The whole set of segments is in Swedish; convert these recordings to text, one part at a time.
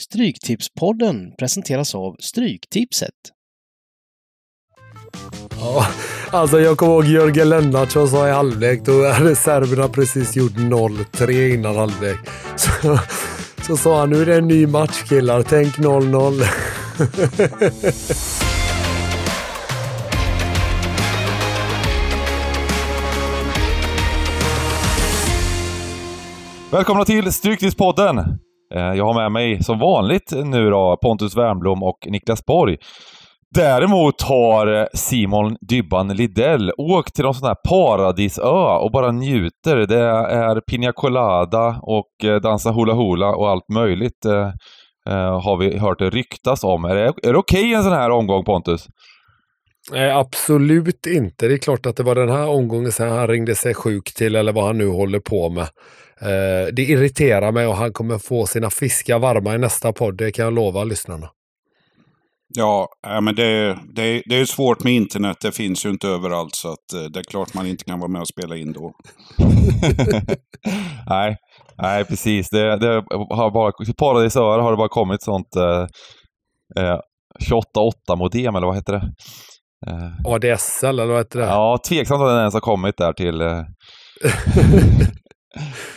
Stryktipspodden presenteras av Stryktipset. Ja, alltså jag kommer ihåg Jörgen Lennartsson sa i halvlek, då hade serberna precis gjort 0-3 innan halvlek. Så, så sa han, nu är det en ny match killar, tänk 0-0. Välkomna till Stryktipspodden! Eh, jag har med mig som vanligt nu då Pontus Wernbloom och Niklas Borg. Däremot har eh, Simon Dybban Lidell åkt till någon sån här paradisö och bara njuter. Det är Pina Colada och eh, dansa hula hula och allt möjligt har vi hört det ryktas om. Är det, är det okej en sån här omgång Pontus? Nej, absolut inte. Det är klart att det var den här omgången sen han ringde sig sjuk till eller vad han nu håller på med. Eh, det irriterar mig och han kommer få sina fiskar varma i nästa podd, det kan jag lova lyssnarna. Ja, men det, det, det är svårt med internet. Det finns ju inte överallt så att eh, det är klart man inte kan vara med och spela in då. nej, nej precis. Det, det har bara, till Paradisöar har det bara kommit sånt eh, eh, 28.8 modem eller vad heter det? Eh, ADSL eller vad heter det? ja, tveksamt om den ens har kommit där till... Eh,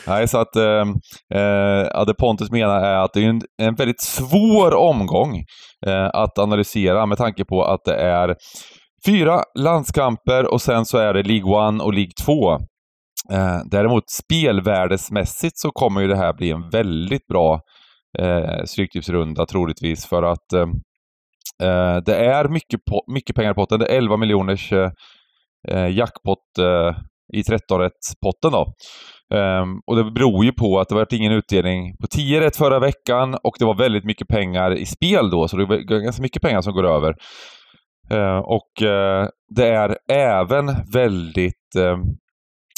nej, så att ehm, eh, eh, det Pontus menar är att det är en, en väldigt svår omgång eh, att analysera med tanke på att det är fyra landskamper och sen så är det League 1 och League 2. Eh, däremot spelvärdesmässigt så kommer ju det här bli en väldigt bra eh, Stryktipsrunda troligtvis för att ehm, eh, det är mycket, po- mycket pengar i potten. Det är 11 miljoners eh, eh, jackpot eh, i 13 potten då. Um, och det beror ju på att det var ingen utdelning på 10 rätt förra veckan och det var väldigt mycket pengar i spel då, så det var ganska mycket pengar som går över. Uh, och uh, det är även väldigt uh,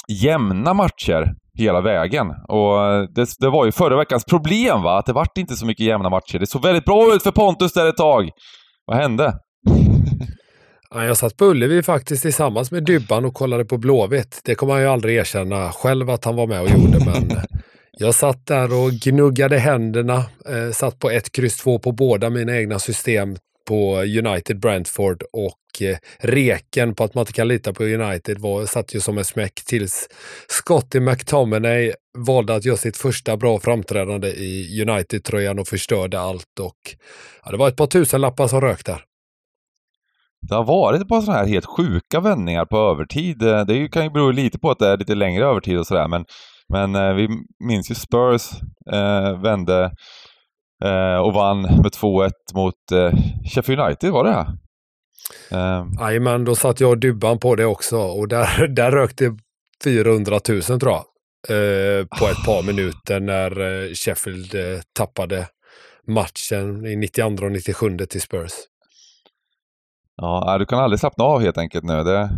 jämna matcher hela vägen. Och eh, det, det var ju förra veckans problem va, att det vart inte så mycket jämna matcher. Det såg väldigt bra ut för Pontus där ett tag. Vad hände? Ja, jag satt på Ullevi faktiskt tillsammans med Dybban och kollade på Blåvitt. Det kommer han ju aldrig erkänna själv att han var med och gjorde, men jag satt där och gnuggade händerna. Eh, satt på ett kryss två på båda mina egna system på United Brentford och eh, reken på att man inte kan lita på United var, satt ju som en smäck tills Scotty McTominay valde att göra sitt första bra framträdande i United-tröjan och förstörde allt. Och, ja, det var ett par tusenlappar som rök där. Det har varit ett par sådana här helt sjuka vändningar på övertid. Eh, Det kan ju bero lite på att det är lite längre övertid och sådär, men, men eh, vi minns ju Spurs eh, vände eh, och vann med 2-1 mot eh, Sheffield United, var det här? Eh, Jajamän, då satt jag och Dybban på det också och där, där rök det 400 000 tror jag. Eh, på ett par minuter när eh, Sheffield eh, tappade matchen i 92 och 97 till Spurs ja, äh, du kan aldrig slappna av helt enkelt nu. Det,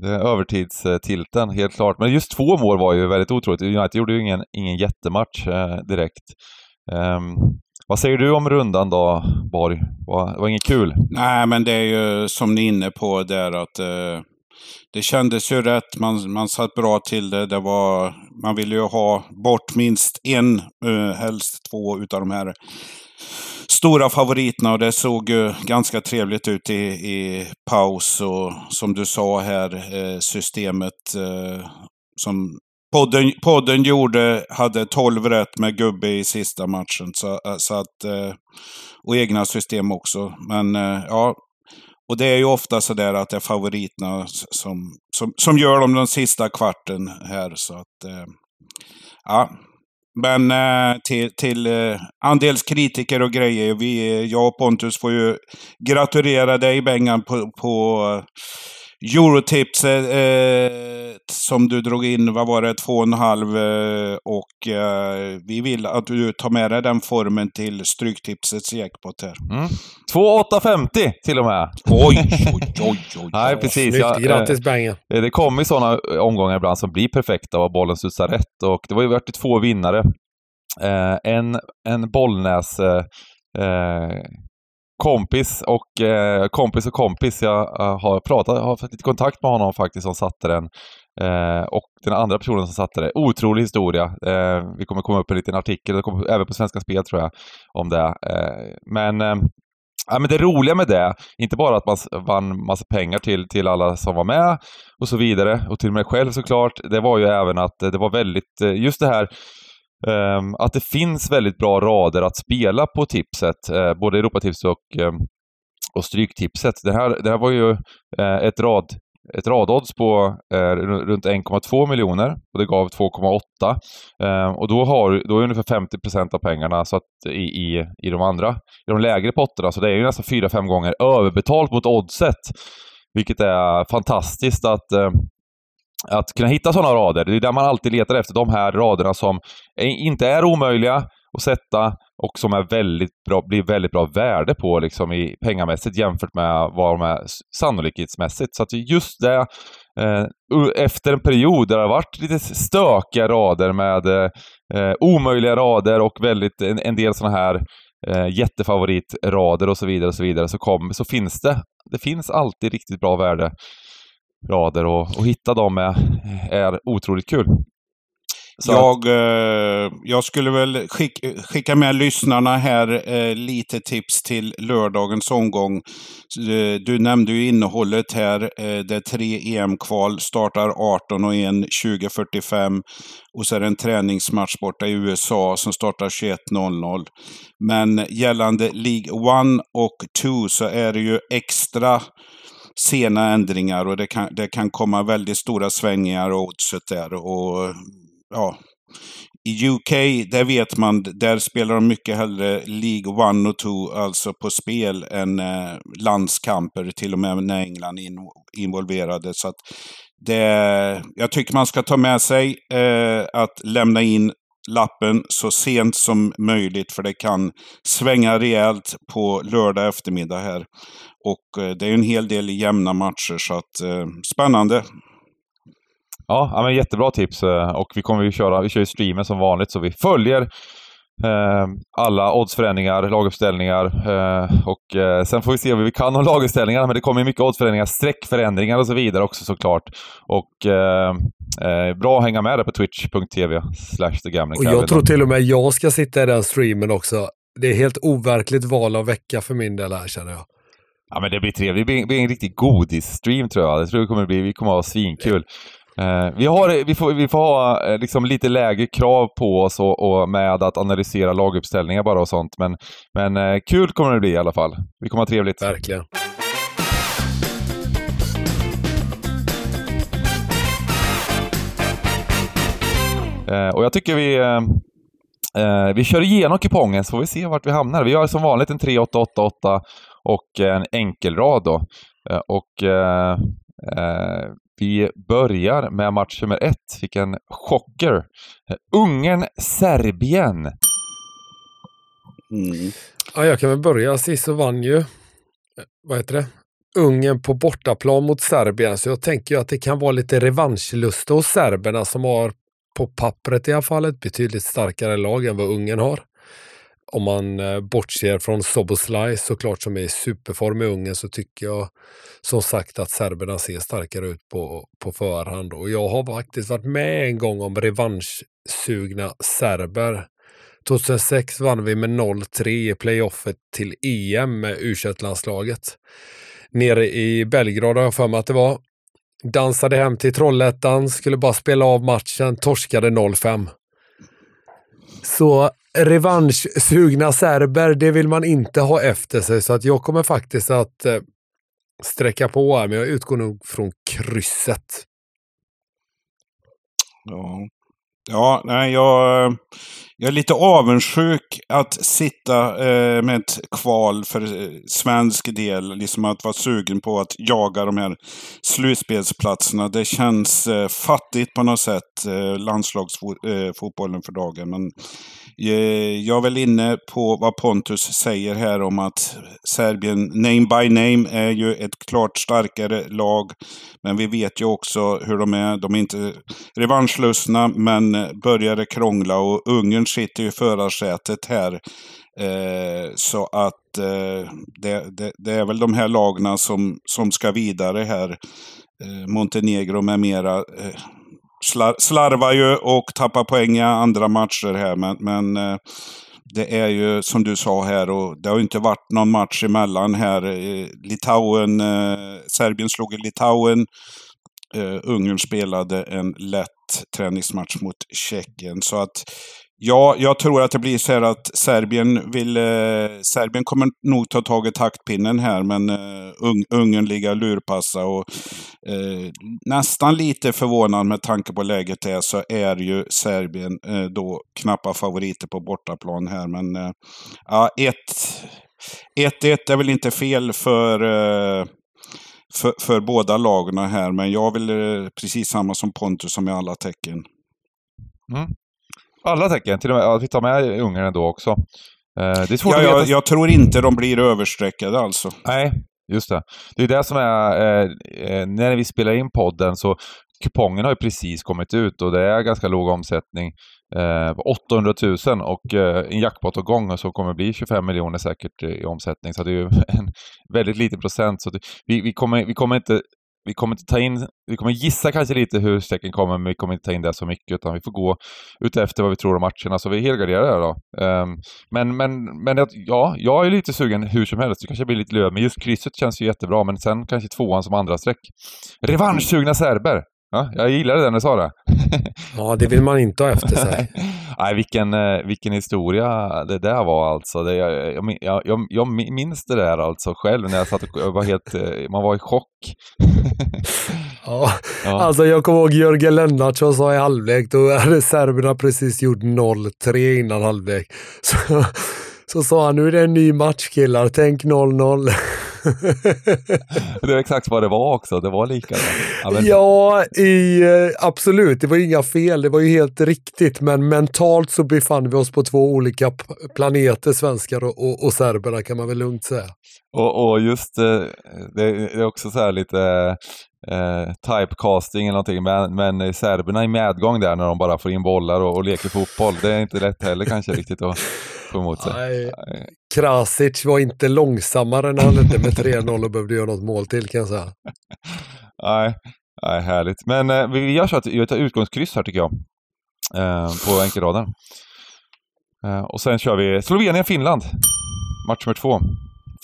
det är övertidstilten, helt klart. Men just två mål var ju väldigt otroligt. United gjorde ju ingen, ingen jättematch eh, direkt. Um, vad säger du om rundan då, Borg? Det var inget kul? Nej, men det är ju som ni är inne på där att eh, det kändes ju rätt. Man, man satt bra till det. det var, man ville ju ha bort minst en, eh, helst två utav de här stora favoriterna och det såg ju ganska trevligt ut i, i paus och som du sa här, eh, systemet eh, som podden, podden gjorde hade 12 rätt med gubbe i sista matchen. Så, eh, så att, eh, och egna system också. Men eh, ja, och det är ju ofta så där att det är favoriterna som, som, som gör dem den sista kvarten här. Så att, eh, ja. Men eh, till, till eh, andelskritiker och grejer. Vi, jag och Pontus får ju gratulera dig Bengan på, på Eurotips eh, som du drog in, vad var det, två och en halv eh, och eh, vi vill att du tar med dig den formen till Stryktipsets jackpot här. Mm. 2,850 till och med. Oj, oj, oj, oj. Nej, precis. Snyggt, Ja, eh, grattis Bengan. Det kommer ju sådana omgångar ibland som blir perfekta och bollen studsar rätt och det var ju varit två vinnare. Eh, en, en Bollnäs eh, eh, kompis och eh, kompis och kompis. Jag eh, har pratat, har fått lite kontakt med honom faktiskt som satte den. Eh, och den andra personen som satte det, otrolig historia. Eh, vi kommer komma upp en liten artikel, det kommer även på Svenska Spel tror jag, om det. Eh, men, eh, ja, men det roliga med det, inte bara att man vann massa pengar till, till alla som var med och så vidare, och till mig själv såklart, det var ju även att det var väldigt, eh, just det här Um, att det finns väldigt bra rader att spela på tipset, uh, både Europatipset och, um, och Stryktipset. Det här, det här var ju uh, ett, rad, ett radodds på uh, runt 1,2 miljoner och det gav 2,8. Ehm, och då, har, då är ungefär 50% av pengarna så att, i, i, i de andra, i de lägre potterna, så det är ju nästan 4-5 gånger överbetalt mot oddset. Vilket är fantastiskt att att kunna hitta sådana rader. Det är där man alltid letar efter, de här raderna som inte är omöjliga att sätta och som är väldigt bra, blir väldigt bra värde på liksom i pengamässigt jämfört med vad de är sannolikhetsmässigt. Så att just det, eh, efter en period där det har varit lite stökiga rader med eh, omöjliga rader och väldigt, en, en del sådana här eh, jättefavoritrader och så vidare och så vidare så, kom, så finns det, det finns alltid riktigt bra värde rader och, och hitta dem är, är otroligt kul. jag, eh, jag skulle väl skicka, skicka med lyssnarna här eh, lite tips till lördagens omgång. Eh, du nämnde ju innehållet här. Eh, det är tre EM-kval, startar 18 och 1, 20.45. Och så är det en träningsmatch borta i USA som startar 21.00. Men gällande League 1 och 2 så är det ju extra sena ändringar och det kan, det kan komma väldigt stora svängningar och oddset där. Och, ja, I UK, där vet man, där spelar de mycket hellre League 1 och 2, alltså på spel, än eh, landskamper, till och med när England är in, involverade. Så att det, jag tycker man ska ta med sig eh, att lämna in lappen så sent som möjligt för det kan svänga rejält på lördag eftermiddag här. Och eh, det är en hel del jämna matcher så att eh, spännande. Ja, men jättebra tips eh, och vi kommer ju köra, vi kör ju streamen som vanligt så vi följer eh, alla oddsförändringar, laguppställningar eh, och eh, sen får vi se vad vi kan om laguppställningarna men det kommer mycket oddsförändringar, streckförändringar och så vidare också såklart. Och bra att hänga med där på twitch.tv slash Och jag tror till och med jag ska sitta i den streamen också. Det är helt overkligt val av vecka för min del här känner jag. Ja men det blir trevligt. Det blir, en riktig godis-stream tror jag. Jag tror det kommer bli, vi kommer att ha svinkul. Uh, vi, har, vi, får, vi får ha uh, liksom lite lägre krav på oss och, och, med att analysera laguppställningar bara och sånt. Men, men uh, kul kommer det bli i alla fall. Vi kommer ha trevligt. Verkligen. Och jag tycker vi, vi kör igenom kupongen så får vi se vart vi hamnar. Vi har som vanligt en 3888 och en enkelrad då. Eh, och eh, eh, vi börjar med match nummer ett. Vilken chocker! Ungern-Serbien. Mm. Ja, jag kan väl börja. Sisu vann ju, vad heter det, Ungern på bortaplan mot Serbien. Så jag tänker ju att det kan vara lite revanschlust hos serberna som har på pappret i alla fall ett betydligt starkare lag än vad Ungern har om man eh, bortser från Soboslaj såklart som är i superform i Ungern så tycker jag som sagt att serberna ser starkare ut på, på förhand. Och jag har faktiskt varit med en gång om revanschsugna serber. 2006 vann vi med 0-3 i playoffet till EM med u landslaget Nere i Belgrad har jag för mig att det var. Dansade hem till Trollhättan, skulle bara spela av matchen, torskade 0-5. Så revanschsugna serber, det vill man inte ha efter sig. Så att jag kommer faktiskt att eh, sträcka på här, men jag utgår nog från krysset. Ja, ja nej, jag, jag är lite avundsjuk att sitta eh, med ett kval för eh, svensk del. Liksom att vara sugen på att jaga de här slutspelsplatserna. Det känns eh, fattigt på något sätt, eh, landslagsfotbollen eh, för dagen. Men Eh, jag är väl inne på vad Pontus säger här om att Serbien, name by name, är ju ett klart starkare lag. Men vi vet ju också hur de är. De är inte revanschlustna, men eh, börjar krångla och Ungern sitter ju i förarsätet här. Eh, så att eh, det, det, det, är väl de här lagna som, som ska vidare här. eh, Montenegro med mera eh, slar, slarvar ju och tappar poäng i andra matcher här. Men, men eh, det är ju som du sa här och det har inte varit någon match emellan här. Eh, Litauen, eh, Serbien slog i Litauen. Uh, Ungern spelade en lätt träningsmatch mot Tjeckien. Så att Ja, jag tror att det blir så här att Serbien vill... Eh, Serbien kommer nog ta tag i taktpinnen här, men eh, Un Ungern ligger lurpassa. Och, eh, nästan lite förvånad med tanke på läget är så är ju Serbien eh, då knappa favoriter på bortaplan här. Men eh, ja, 1-1 är väl inte fel för, eh, för, för båda lagen här, men jag vill eh, precis samma som Pontus som i alla tecken. Mm. Alla tecken, till och med att vi tar med Ungern då också. Eh, det är svårt ja, att veta. Jag, jag tror inte de blir överstreckade alltså. Nej, just det. Det är det som är, eh, eh när vi spelar in podden så kupongen har ju precis kommit ut och det är ganska låg omsättning. Eh, 800 000 och eh, en jackpot gång så kommer det bli 25 miljoner säkert i omsättning. Så det är ju en väldigt liten procent. Så det, vi, vi, kommer, vi kommer inte vi kommer inte ta in, vi kommer gissa kanske lite hur strecken kommer, men vi kommer inte ta in det så mycket, utan vi får gå utefter vad vi tror om matcherna, så vi är helgarderade här då. Um, men, men, men ja, jag är lite sugen hur som helst, det kanske blir lite löv, men just krysset känns ju jättebra, men sen kanske tvåan som andra streck. Revanschsugna serber! Ja, jag gillade det när du sa det. ja, det vill man inte ha efter sig. Nej, vilken, eh, vilken historia det där var alltså. Det, jag, jag, jag, jag minns det där alltså själv när jag satt och var helt, eh, man var i chock. ja, ja, alltså jag kommer ihåg Jörgen Lennartsson sa i halvlek, då hade serberna precis gjort 0-3 innan halvlek. Så, så sa han, nu är det en ny match killar, tänk 0-0. Det är exakt vad det var också, det var likadant. Ja, men... ja i, eh, absolut, det var inga fel, det var ju helt riktigt, men mentalt så befann vi oss på två olika planeter, svenskar och, och, och serberna kan man väl lugnt säga. Och, och just eh, det är också så här lite eh, typecasting eller någonting, men, men serberna i medgång där när de bara får in bollar och, och leker fotboll, det är inte lätt heller kanske riktigt att få emot sig. Nej. Krasic var inte långsammare när han ledde med 3-0 och behövde göra något mål till kan jag säga. Nej, Nej härligt. Men eh, vi gör så att vi tar utgångskryss här tycker jag, eh, på enkelraden. Eh, och sen kör vi Slovenien-Finland, match nummer två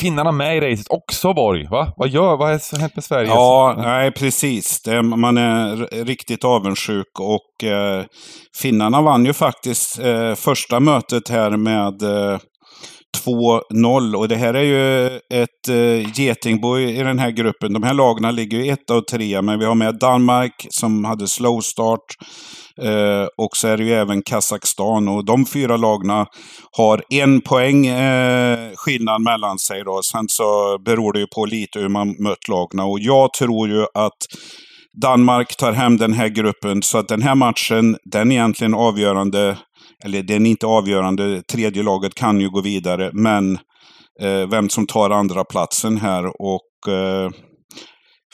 finnarna med i racet också, Borg. Va? Vad gör, vad har hänt med Sverige? Ja, nej precis. Det, man är riktigt avundsjuk och eh, finnarna vann ju faktiskt eh, första mötet här med eh, 2-0 och det här är ju ett eh, getingbo i den här gruppen. De här lagarna ligger ju ett av tre, men vi har med Danmark som hade slow start. Eh, och så är det ju även Kazakstan och de fyra lagna har en poäng eh, skillnad mellan sig. Då. Sen så beror det ju på lite hur man mött lagna och jag tror ju att Danmark tar hem den här gruppen så att den här matchen, den är egentligen avgörande. Eller den är inte avgörande, tredje laget kan ju gå vidare, men eh, vem som tar andra platsen här och eh,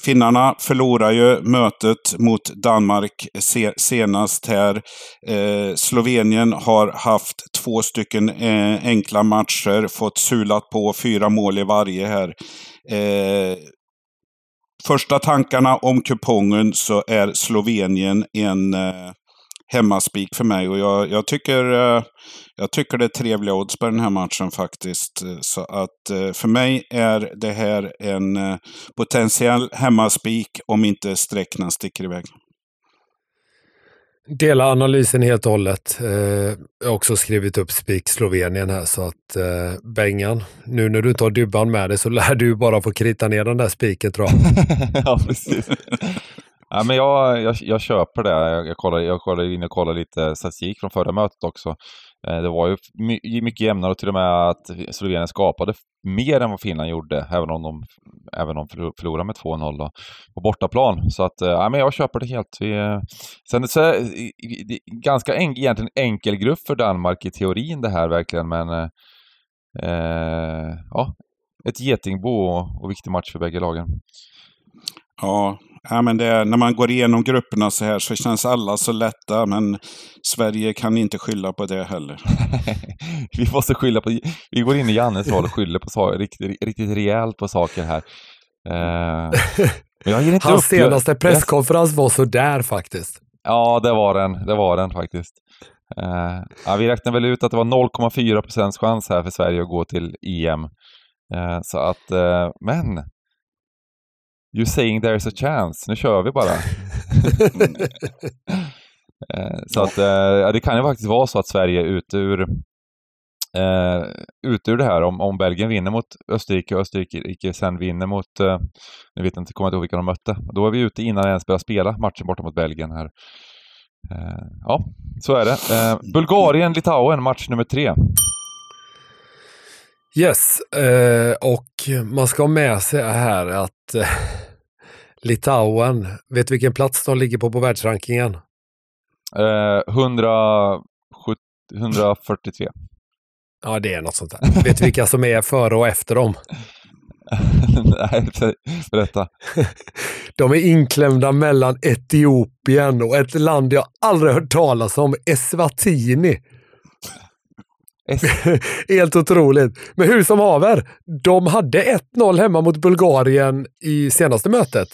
Finnarna förlorar ju mötet mot Danmark senast här. Eh, Slovenien har haft två stycken eh, enkla matcher, fått sulat på fyra mål i varje här. Eh, första tankarna om kupongen så är Slovenien en eh, hemmaspik för mig. Och jag, jag, tycker, eh, jag tycker det är trevliga odds på den här matchen faktiskt. Så att eh, för mig är det här en eh, potentiell hemmaspik om inte sträckna sticker iväg. Delar analysen helt och hållet. jag har också skrivit upp spik Slovenien här så att Bengan, nu när du inte har dubban med dig så lär du bara få krita ner den där spiken tror jag. ja, precis. Ja, men jag, jag, jag köper det. Jag, jag, kollade, jag kollade in och kollade lite statistik från förra mötet också. Eh, det var ju mycket jämnare och till och med att Slovenien skapade mer än vad Finland gjorde, även om de, även om de förlorade med 2-0 på bortaplan. Så att, eh, ja, men jag köper det helt. Vi, eh, sen så är det ganska en, egentligen enkel grupp för Danmark i teorin det här verkligen, men eh, ja, ett getingbo och, och viktig match för bägge lagen. Ja, Ja, men det, när man går igenom grupperna så här så känns alla så lätta, men Sverige kan inte skylla på det heller. vi måste skylla på, vi går in i Jannes roll och skyller på saker, riktigt, riktigt rejält på saker här. Uh, Jag ger inte Hans upp. senaste presskonferens var sådär faktiskt. Ja, det var den. Det var den faktiskt. Uh, ja, vi räknade väl ut att det var 0,4 procents chans här för Sverige att gå till EM. Uh, så att, uh, men You saying there's a chance. Nu kör vi bara. Eh, så att eh, det kan ju faktiskt vara så att Sverige är ute ur, eh, ute ur det här. Om, om Belgien vinner mot Österrike och Österrike sen vinner mot, eh, nu vet jag inte, kommer inte ihåg vilka de mötte. Då är vi ute innan jag ens börjar spela matchen borta mot Belgien här. Eh, ja, så är det. Eh, Bulgarien-Litauen, match nummer tre. Yes, eh, och man ska ha med sig här att Litauen, vet du vilken plats de ligger på på världsrankingen? Eh, 100, 143. Ja, det är något sånt där. vet du vilka som är före och efter dem? Nej, berätta. De är inklämda mellan Etiopien och ett land jag aldrig hört talas om, Eswatini. Es Helt otroligt. Men hur som haver, de hade 1-0 hemma mot Bulgarien i senaste mötet.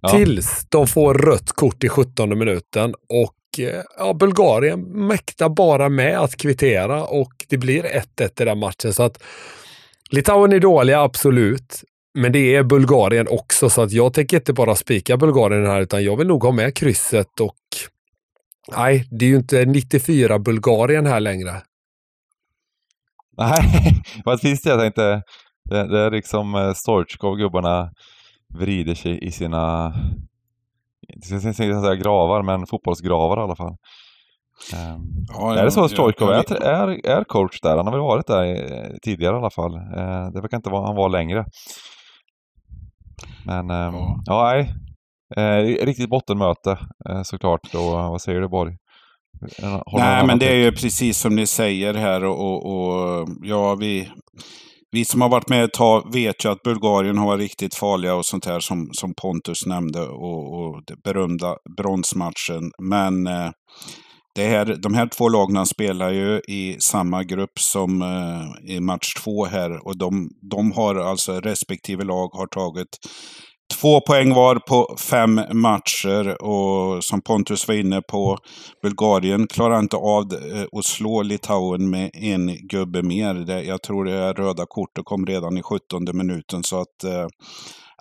Ja. Tills de får rött kort i 17 minuten och eh, ja, Bulgarien mäktar bara med att kvittera och det blir 1-1 i den matchen. Så att Litauen är dåliga, absolut. Men det är Bulgarien också, så att jag tänker inte bara spika Bulgarien här, utan jag vill nog ha med krysset och nej, det är ju inte 94 Bulgarien här längre. Nej, vad finns det? Jag tänkte, det, det är liksom eh, Storchkov-gubbarna vrider sig i sina, jag ska inte säga gravar, men fotbollsgravar i alla fall. Um, ja, är det så att Stoikov är, är, är coach där? Han har väl varit där tidigare i alla fall. Uh, det verkar inte vara han var längre. Men um, ja. ja, nej. Uh, riktigt bottenmöte uh, såklart. Och, vad säger du Borg? Nej, men det är ju precis som ni säger här och, och, och ja, vi, vi som har varit med ett tag vet ju att Bulgarien har varit riktigt farliga och sånt här som, som Pontus nämnde och, och berömda bronsmatchen. Men eh, det här, de här två lagen spelar ju i samma grupp som eh, i match två här och de, de har alltså respektive lag har tagit Två poäng var på fem matcher och som Pontus var inne på, Bulgarien klarar inte av eh, att slå Litauen med en gubbe mer. Jag tror det röda kortet kom redan i 17 minuten så att eh,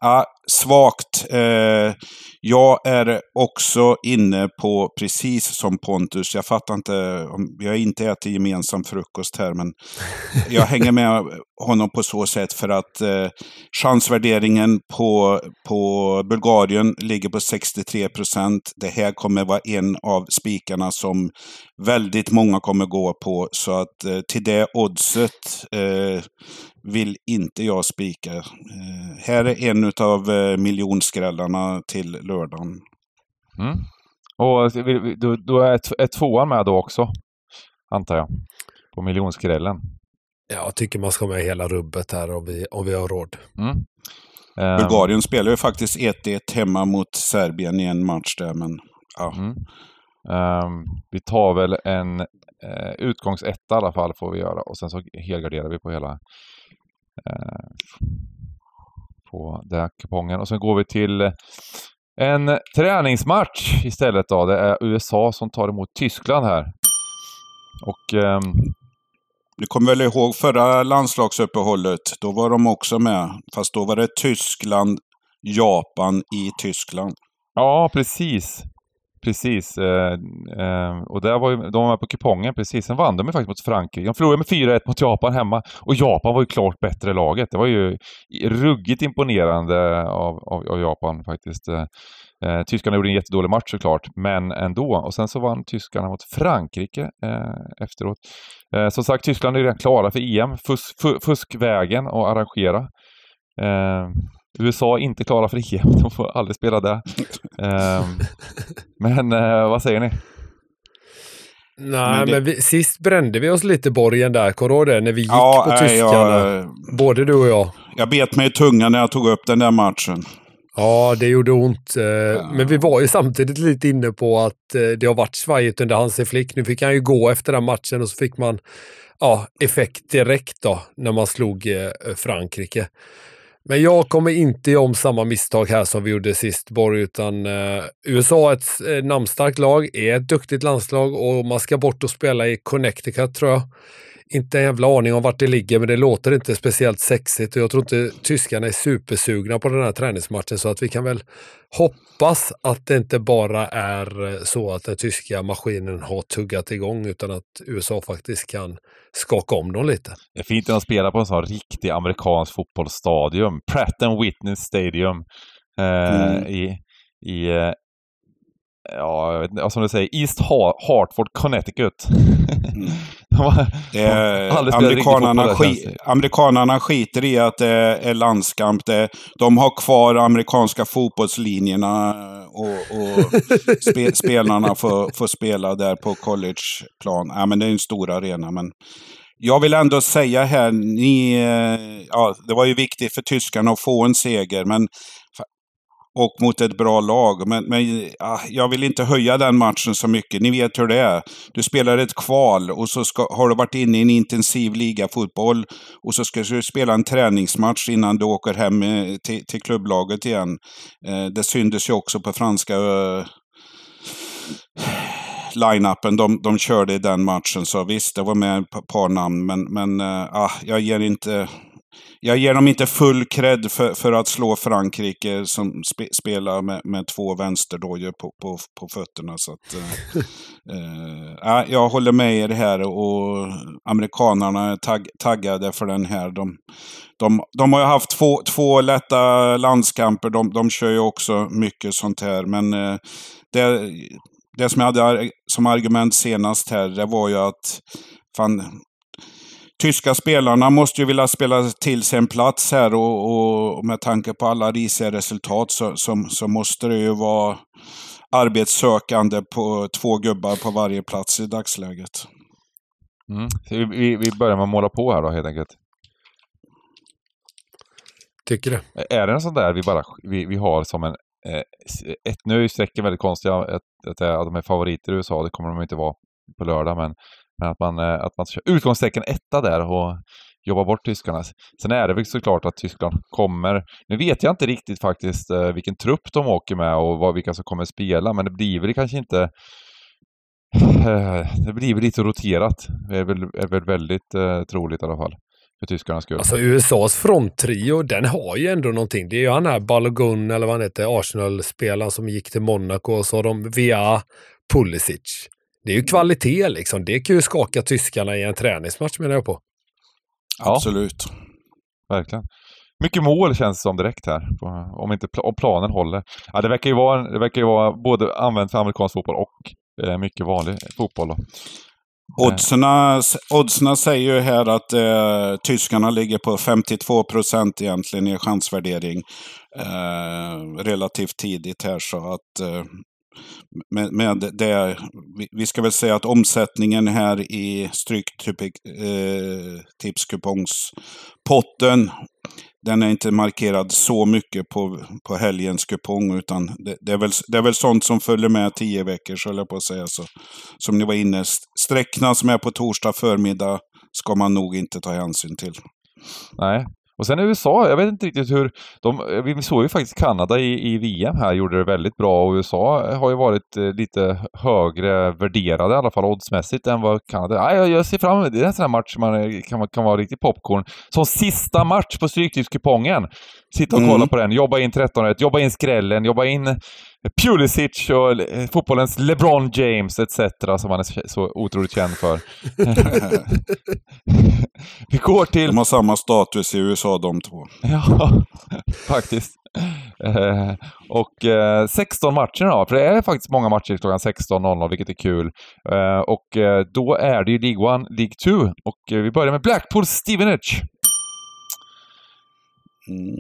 Ja, svagt. Eh, jag är också inne på precis som Pontus. Jag fattar inte, vi har inte ätit gemensam frukost här, men jag hänger med honom på så sätt för att eh, chansvärderingen på, på Bulgarien ligger på 63 procent. Det här kommer vara en av spikarna som väldigt många kommer gå på. Så att eh, till det oddset eh, vill inte jag spika. Eh, här är en av eh, miljonskrällarna till lördagen. Mm. Och då, då är, är tvåan med då också, antar jag, på miljonskrällen? Jag tycker man ska med hela rubbet här om vi, om vi har råd. Mm. Um, Bulgarien spelar ju faktiskt 1-1 hemma mot Serbien i en match där, men ja. Mm. Um, vi tar väl en uh, utgångsetta i alla fall får vi göra och sen så helgarderar vi på hela Eh, på den kupongen. Och sen går vi till en träningsmatch istället. Då. Det är USA som tar emot Tyskland här. Och... Um... Du kommer väl ihåg förra landslagsuppehållet? Då var de också med. Fast då var det Tyskland, Japan i Tyskland. Ja, precis. Precis. Eh, eh, och där var ju, de var med på kupongen precis. Sen vann de ju faktiskt mot Frankrike. De förlorade med 4-1 mot Japan hemma. Och Japan var ju klart bättre laget. Det var ju ruggigt imponerande av, av, av Japan faktiskt. Eh, eh, tyskarna gjorde en jättedålig match såklart, men ändå. Och sen så vann tyskarna mot Frankrike eh, efteråt. Eh, som sagt, Tyskland är redan klara för EM. Fus, fuskvägen att arrangera. Eh, Eh, USA är inte klara för EM, de får aldrig spela det. um, men uh, vad säger ni? Nej, men, det... men vi, sist brände vi oss lite borgen där, kommer det? När vi gick ja, på tyskarna. Jag, både du och jag. Jag bet mig i tungan när jag tog upp den där matchen. Ja, det gjorde ont. Eh, ja. Men vi var ju samtidigt lite inne på att eh, det har varit svajigt under Hansi Flick. Nu fick han ju gå efter den matchen och så fick man ja, effekt direkt då när man slog Frankrike. Men jag kommer inte göra om samma misstag här som vi gjorde sist, Borg, utan eh, USA är ett eh, namnstarkt lag, är ett duktigt landslag och man ska bort och spela i Connecticut tror jag. Inte en jävla aning om vart det ligger, men det låter inte speciellt sexigt och jag tror inte tyskarna är supersugna på den här träningsmatchen så att vi kan väl hoppas att det inte bara är eh, så att den tyska maskinen har tuggat igång utan att USA faktiskt kan skaka om dem lite. Det är fint när de spelar på en sån riktig amerikansk fotbollsstadion. Pratt and Whitney Stadium. Eh, mm. I, i eh, ja, jag vet inte, som du säger, East Hartford, Connecticut. Mm. är, amerikanerna, sk amerikanerna skiter i att det är landskamp. De har kvar amerikanska fotbollslinjerna och, och spe, spelarna får, får spela där på collegeplan. Ja, men det är en stor arena. Men jag vill ändå säga här, ni, eh, ja, det var ju viktigt för tyskarna att få en seger, men och mot ett bra lag. Men, men ah, jag vill inte höja den matchen så mycket. Ni vet hur det är. Du spelar ett kval och så ska, har du varit inne i en intensiv ligafotboll och så ska du spela en träningsmatch innan du åker hem eh, till, till klubblaget igen. Eh, det syntes ju också på franska eh, line-upen de, de körde i den matchen. Så visst, det var med ett par namn, men, men äh, jag ger inte jag ger dem inte full cred för, för att slå Frankrike som spe, spelar med, med två vänsterdojor på, på, på fötterna. Så att, äh, äh, jag håller med er här och amerikanerna är tagg, taggade för den här. De, de, de har ju haft två, två lätta landskamper. De, de kör ju också mycket sånt här. Men äh, det, det som jag hade som argument senast här, det var ju att fan, tyska spelarna måste ju vilja spela till sig en plats här och, och med tanke på alla risiga resultat så, så, så, måste det ju vara arbetssökande på två gubbar på varje plats i dagsläget. Mm. Vi, vi börjar med att måla på här då helt enkelt. Tycker det. Är det en sån där vi bara vi, vi har som en eh, ett, nu är strecken väldigt konstiga, att, att, att de är favoriter i USA, det kommer de inte vara på lördag, men men att man, eh, att man kör utgångstecken etta där och jobbar bort tyskarna. Sen är det väl såklart att Tyskland kommer... Nu vet jag inte riktigt faktiskt eh, vilken trupp de åker med och vad, vilka som kommer spela, men det blir väl kanske inte... Eh, det blir väl lite roterat. Det är väl, är väl väldigt eh, troligt i alla fall. För tyskarnas skull. Alltså USAs fronttrio, den har ju ändå någonting. Det är ju han här Balogun, eller vad han heter, Arsenal-spelaren som gick till Monaco och så har de via Pulisic. Det är ju kvalitet liksom. Det kan ju skaka tyskarna i en träningsmatch menar jag på. Ja, Absolut. Verkligen. Mycket mål känns det som direkt här, om inte om planen håller. Ja, det, verkar ju vara, det verkar ju vara både använt för amerikansk fotboll och eh, mycket vanlig fotboll. Då. Oddsna, oddsna säger ju här att eh, tyskarna ligger på 52 procent egentligen i chansvärdering eh, relativt tidigt här. Så att eh, med, med det, vi ska väl säga att omsättningen här i Stryktipskupongspotten, typ, eh, den är inte markerad så mycket på, på helgens kupong, utan det, det, är väl, det är väl sånt som följer med tio veckor, så jag på att säga. Så, som ni var inne, sträckna som är på torsdag förmiddag ska man nog inte ta hänsyn till. Nej, och sen USA, jag vet inte riktigt hur... De, vi såg ju faktiskt Kanada i, i VM här, gjorde det väldigt bra och USA har ju varit eh, lite högre värderade i alla fall oddsmässigt än vad Kanada... Nej, jag, jag ser fram emot det. Det är en sån här match man eh, kan, kan vara riktigt popcorn. Som sista match på Stryktipskupongen. Sitta och kolla mm. på den, jobba in 13 rätt, jobba in skrällen, jobba in Pulisic och eh, fotbollens LeBron James etc. som han är så otroligt känd för. Vi går till... De har samma status i USA de två. ja, faktiskt. Eh, och eh, 16 matcher då, för det är faktiskt många matcher klockan 16.00 vilket är kul. Eh, och eh, då är det ju League 1, League 2 och eh, vi börjar med Blackpool Stevenage. Mm.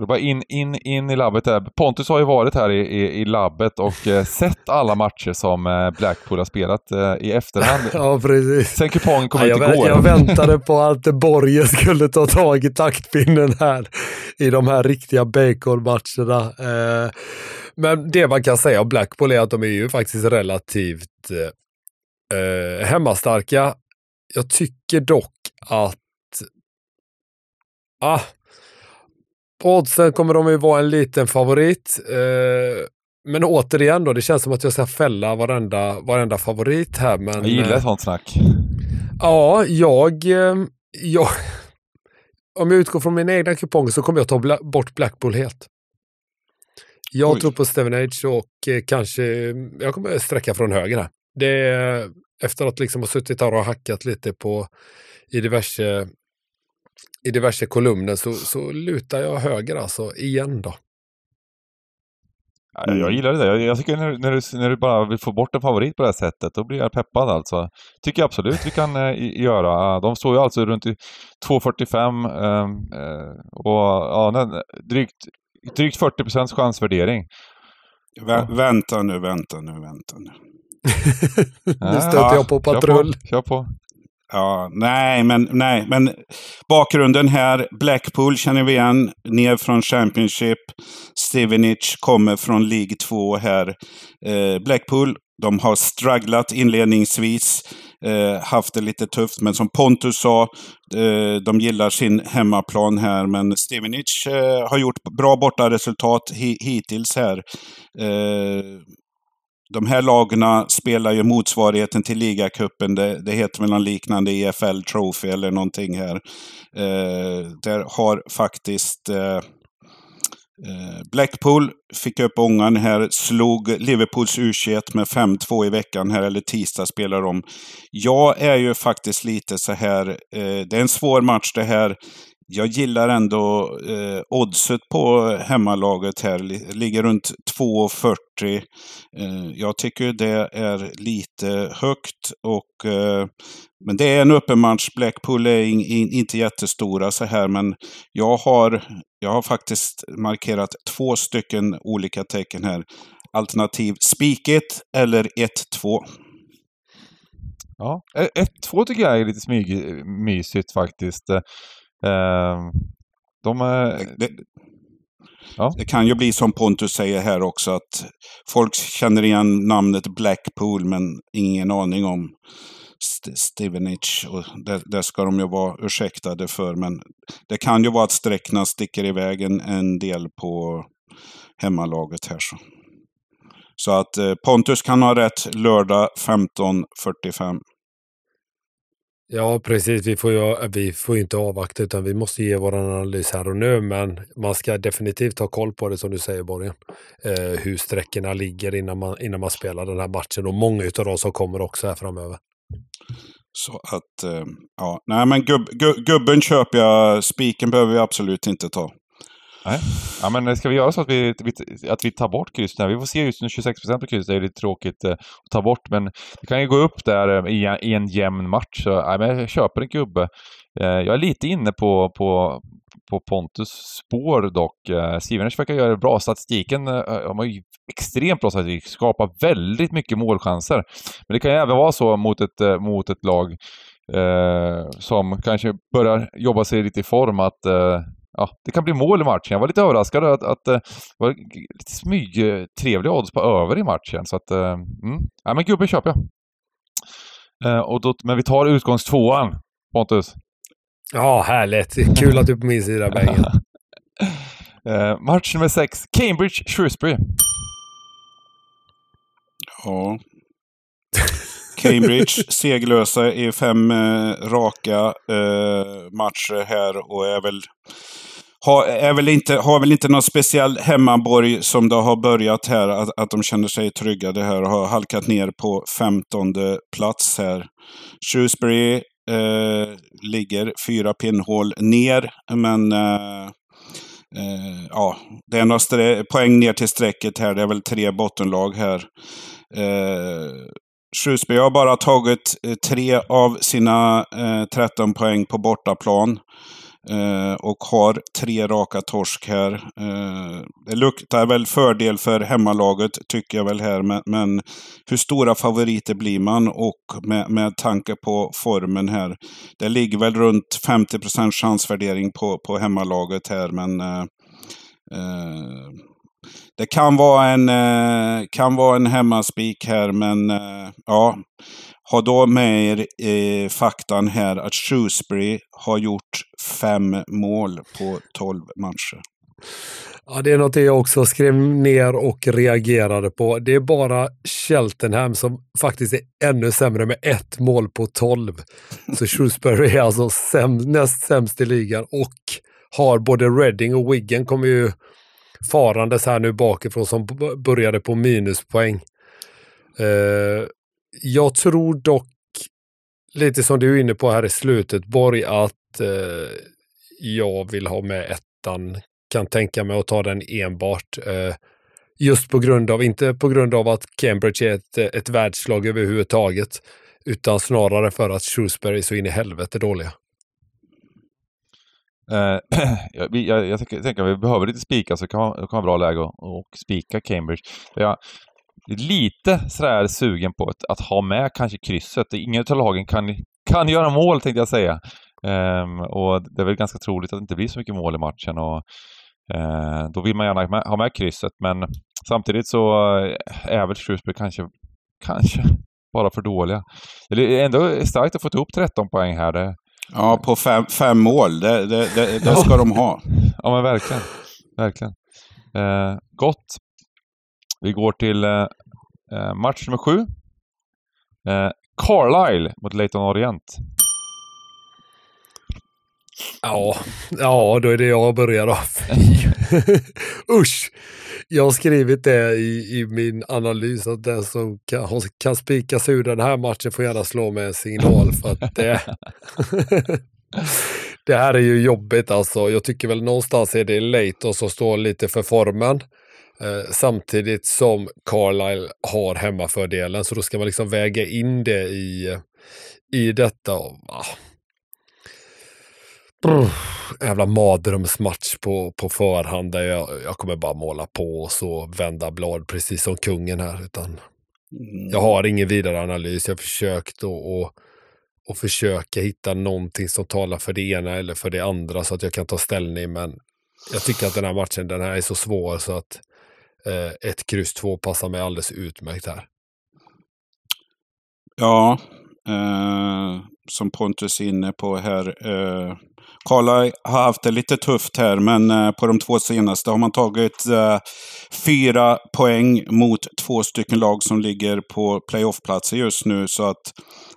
Det var in, in, in i labbet där. Pontus har ju varit här i, i, i labbet och eh, sett alla matcher som eh, Blackpool har spelat eh, i efterhand. ja, precis. Sen kupongen kom ja, ut igår. Jag väntade på att Borge skulle ta tag i taktpinnen här i de här riktiga bacon-matcherna. Eh, men det man kan säga om Blackpool är att de är ju faktiskt relativt eh, hemmastarka. Jag tycker dock att ah, På oddsen kommer de ju vara en liten favorit. Eh, men återigen då, det känns som att jag ska fälla varenda, varenda favorit här. Men, Jag gillar eh, sånt snack. Ja, jag, eh, jag... Om jag utgår från mina egna kuponger så kommer jag ta bla- bort Blackpool helt. Jag Oj. tror på Stevenage och eh, kanske, jag kommer sträcka från höger här. Det är, efter att liksom ha suttit här och hackat lite på i diverse, i diverse kolumner så, så lutar jag höger alltså, igen då. Ja, jag, gillar det där. Jag, jag tycker när, när, du, när du bara vill få bort en favorit på det här sättet, då blir jag peppad alltså. Tycker jag absolut vi kan eh, göra. De står ju alltså runt i 2,45 eh, eh, och ja, drygt, drygt 40 procents chansvärdering. Vä Vänta nu, vänta nu, vänta nu. Nu stöter jag på Kör patrull. på, kör på. Ja, nej, men, nej, men bakgrunden här. Blackpool känner vi igen, ner från Championship. Stevenage kommer från League 2 här. Eh, Blackpool, de har strugglat inledningsvis. Eh, haft det lite tufft, men som Pontus sa, eh, de gillar sin hemmaplan här. Men Stevenage eh, har gjort bra bortaresultat hi hittills här. Eh, de här lagarna spelar ju motsvarigheten till ligacupen. Det, det heter väl någon liknande EFL Trophy eller någonting här. Eh, där har faktiskt eh, eh Blackpool fick upp ångan här, slog Liverpools U21 med 5-2 i veckan här, eller tisdag spelar de. Jag är ju faktiskt lite så här, eh, det är en svår match det här. Jag gillar ändå eh, oddset på hemmalaget här. Ligger runt 2,40. Eh, jag tycker det är lite högt. Och, eh, men det är en öppen match. Blackpool är in, in, inte jättestora så här. Men jag har, jag har faktiskt markerat två stycken olika tecken här. Alternativ spiket eller 1-2. Ja. Eh, 1-2 tycker jag är lite smygmysigt faktiskt. Eh, De är... Det, Ja. det kan ju bli som Pontus säger här också att folk känner igen namnet Blackpool men ingen aning om St- Stevenage. Och det, det ska de ju vara ursäktade för. Men det kan ju vara att sträckna sticker iväg en, en del på hemmalaget här. Så, så att eh, Pontus kan ha rätt lördag 15.45. Ja, precis. Vi får ju vi får ju inte avvakta utan vi måste ge vår analys här och nu. Men man ska definitivt ha koll på det som du säger Borgen. Eh, hur sträckorna ligger innan man, innan man spelar den här matchen. Och många av dem som kommer också här framöver. Så att, eh, ja, nej men gub, gub, gubben köper jag, spiken behöver vi absolut inte ta. Nej. Ja, men ska vi göra så att vi, att vi tar bort krysset? Vi får se just nu 26 procent på krysset, det är lite tråkigt eh, att ta bort, men det kan ju gå upp där eh, i, en- jämn match. Så, ja, men jag köper en gubbe. Eh, jag är lite inne på, på, på Pontus spår dock. Sivernes verkar göra det bra. Statistiken, de har ju extremt bra statistik, skapar väldigt mycket målchanser. Men det kan ju även vara så mot ett, mot ett lag eh, som kanske börjar jobba sig lite i form att eh, ja, det kan bli mål i matchen. Jag var lite överraskad att, att eh, det var lite smyg trevliga odds på över i matchen. Så att, eh, mm. ja, men gubben köper jag. Eh, och då, men vi tar utgångstvåan, Pontus. Ja, härligt. Kul att du är på min sida Bengen. Eh, match nummer sex, Cambridge Shrewsbury. Ja. Cambridge seglösa i fem eh, raka eh, matcher här och är väl, har, är väl inte, har väl inte någon speciell hemmaborg som det har börjat här, att, att de känner sig trygga det här har halkat ner på femtonde plats här. Shrewsbury eh, ligger fyra pinnhål ner, men eh, eh ja, det är några poäng ner till strecket här. Det är väl tre bottenlag här. Eh, Shrewsbury har bara tagit eh, tre av sina eh, 13 poäng på bortaplan. Eh, och har tre raka torsk här. Eh, det luktar väl fördel för hemmalaget, tycker jag väl här. Men, men hur stora favoriter blir man? Och med, med tanke på formen här. Det ligger väl runt 50 chansvärdering på, på hemmalaget här, men eh, eh, det kan vara en, eh, kan vara en hemmaspik här, men eh, ja. Ha då med er eh, faktan här att Shrewsbury har gjort fem mål på 12 matcher. Ja, det är något jag också skrev ner och reagerade på. Det är bara Cheltenham som faktiskt är ännu sämre med ett mål på tolv. Så Shrewsbury är alltså säm näst sämst i ligan och har både Reading och Wiggen kommer ju farandes här nu bakifrån som började på minuspoäng. Eh, jag tror dock, lite som du är inne på här i slutet Borg, att eh, jag vill ha med ettan kan tänka mig att ta den enbart. Eh, just på grund av, inte på grund av att Cambridge är ett, ett världslag överhuvudtaget, utan snarare för att Shrewsbury är så in i helvete dåliga. Uh, jag, jag, jag tänker att vi behöver lite spika så det kan, det kan vara bra läge att, spika Cambridge. Jag är lite sådär sugen på att, att ha med kanske krysset. Ingen av lagen kan, kan göra mål tänkte jag säga. Um, och det är väl ganska troligt att det inte blir så mycket mål i matchen. Och uh, då vill man gärna ha med krysset, men samtidigt så eh, är väl Shrewsbury kanske, kanske bara för dåliga. Det är ändå starkt att få ihop 13 poäng här. Det... Ja, på fem, fem mål. Det, det, det, det ska de ha. Ja, men verkligen. Verkligen. Eh, gott. Vi går till eh, eh match nummer sju. Eh, Carlisle mot Leighton Orient. Ja, ja, då är det jag börjar då. Usch! Jag har skrivit det i, i min analys att den som kan, kan sig ur den här matchen får gärna slå med en signal för att det, det här är ju jobbigt alltså. Jag tycker väl någonstans är det Leighton som står lite för formen. Eh, samtidigt som Carlisle har hemmafördelen så då ska man liksom väga in det i, i detta. Ah Jävla mardrömsmatch på, på förhand där jag, jag kommer bara måla på och så vända blad precis som kungen här. Utan mm. Jag har ingen vidare analys. Jag har försökt och, och, och försöka hitta någonting som talar för det ena eller för det andra så att jag kan ta ställning. Men jag tycker att den här matchen den här är så svår så att eh, ett kryss två passar mig alldeles utmärkt här. Ja, eh, som Pontus är inne på här. Eh, Karla har haft det lite tufft här, men eh, på de två senaste har man tagit eh, fyra poäng mot två stycken lag som ligger på playoffplatser just nu. Så att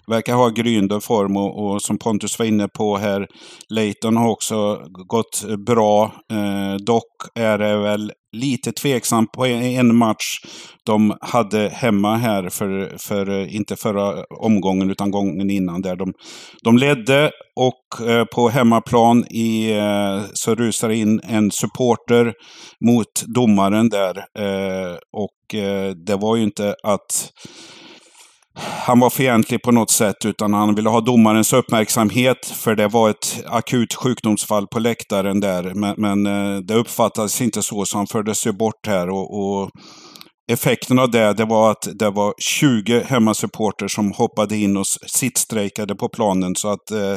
verkar ha gryende form och, och, som Pontus var inne på här, Leighton har också gått bra. Eh, dock är det väl lite tveksam på en match de hade hemma här, för, för eh, inte förra omgången utan gången innan. där De, de ledde och eh, på hemmaplan i, eh, så rusar in en supporter mot domaren där. Eh, och eh, det var ju inte att han var fientlig på något sätt, utan han ville ha domarens uppmärksamhet, för det var ett akut sjukdomsfall på läktaren där. Men, men eh, det uppfattades inte så, så han fördes ju bort här. och, och Effekten av det, det var att det var 20 hemmasupporter som hoppade in och sittstrejkade på planen. Så att eh,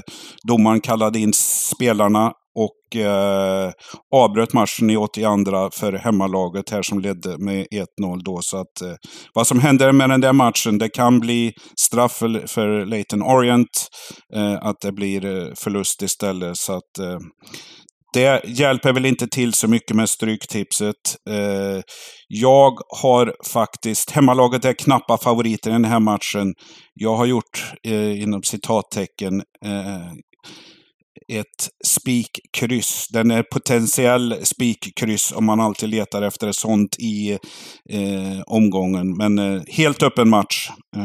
domaren kallade in spelarna och eh, avbröt matchen i 82 för hemmalaget här som ledde med 1-0 då. Så att eh, vad som händer med den där matchen, det kan bli straff för, för Leighton Orient. Eh, att det blir eh, förlust istället. Så att eh, det hjälper väl inte till så mycket med stryktipset. Eh, jag har faktiskt, hemmalaget är knappa favoriter i den här matchen. Jag har gjort, eh, inom citattecken, eh, ett spikkryss. Den är potentiell spikkryss om man alltid letar efter ett sånt i eh, omgången. Men eh, helt öppen match. Eh,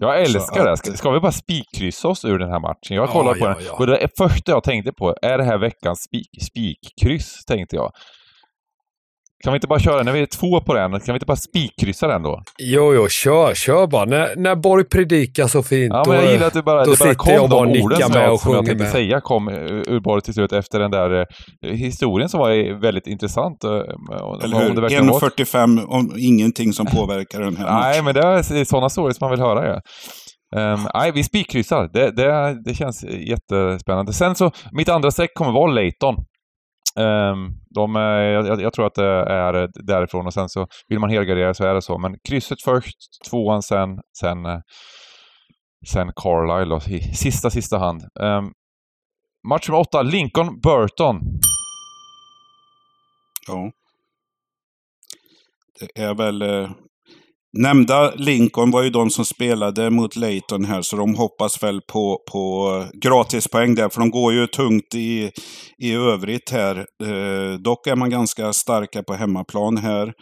jag älskar det. Ska, ska, vi bara spikkryssa oss ur den här matchen? Jag kollar ja, på ja, den. Ja. Och det första jag tänkte på, är det här veckans spik, spikkryss? Tänkte jag. Kan vi inte bara köra, när vi är två på den, kan vi inte bara spikkryssa den då? Jo, jo, kör, kör bara. När, när Borg predikar så fint, ja, men jag gillar att du bara, då det bara kom jag bara de orden som jag, som jag tänkte med. säga kom ur Borg till slut efter den där eh, historien som var väldigt intressant. Eh, Eller hur? 1.45 om ingenting som påverkar den här Nej, men det är sådana stories man vill höra. Ja. Um, nej, vi spikkryssar. Det, det, det känns jättespännande. Sen så, mitt andra streck kommer vara Leighton. Ehm, de, jag, jag, tror att det är därifrån och sen så vill man helgardera så är det så. Men krysset först, tvåan sen, sen, eh, sen Carlisle då, i sista, sista hand. Ehm, match nummer åtta, Lincoln Burton. Ja. Det är väl... Eh, Nämnda Lincoln var ju de som spelade mot Leighton här, så de hoppas väl på, på gratispoäng där, för de går ju tungt i, i övrigt här. Eh, dock är man ganska starka på hemmaplan här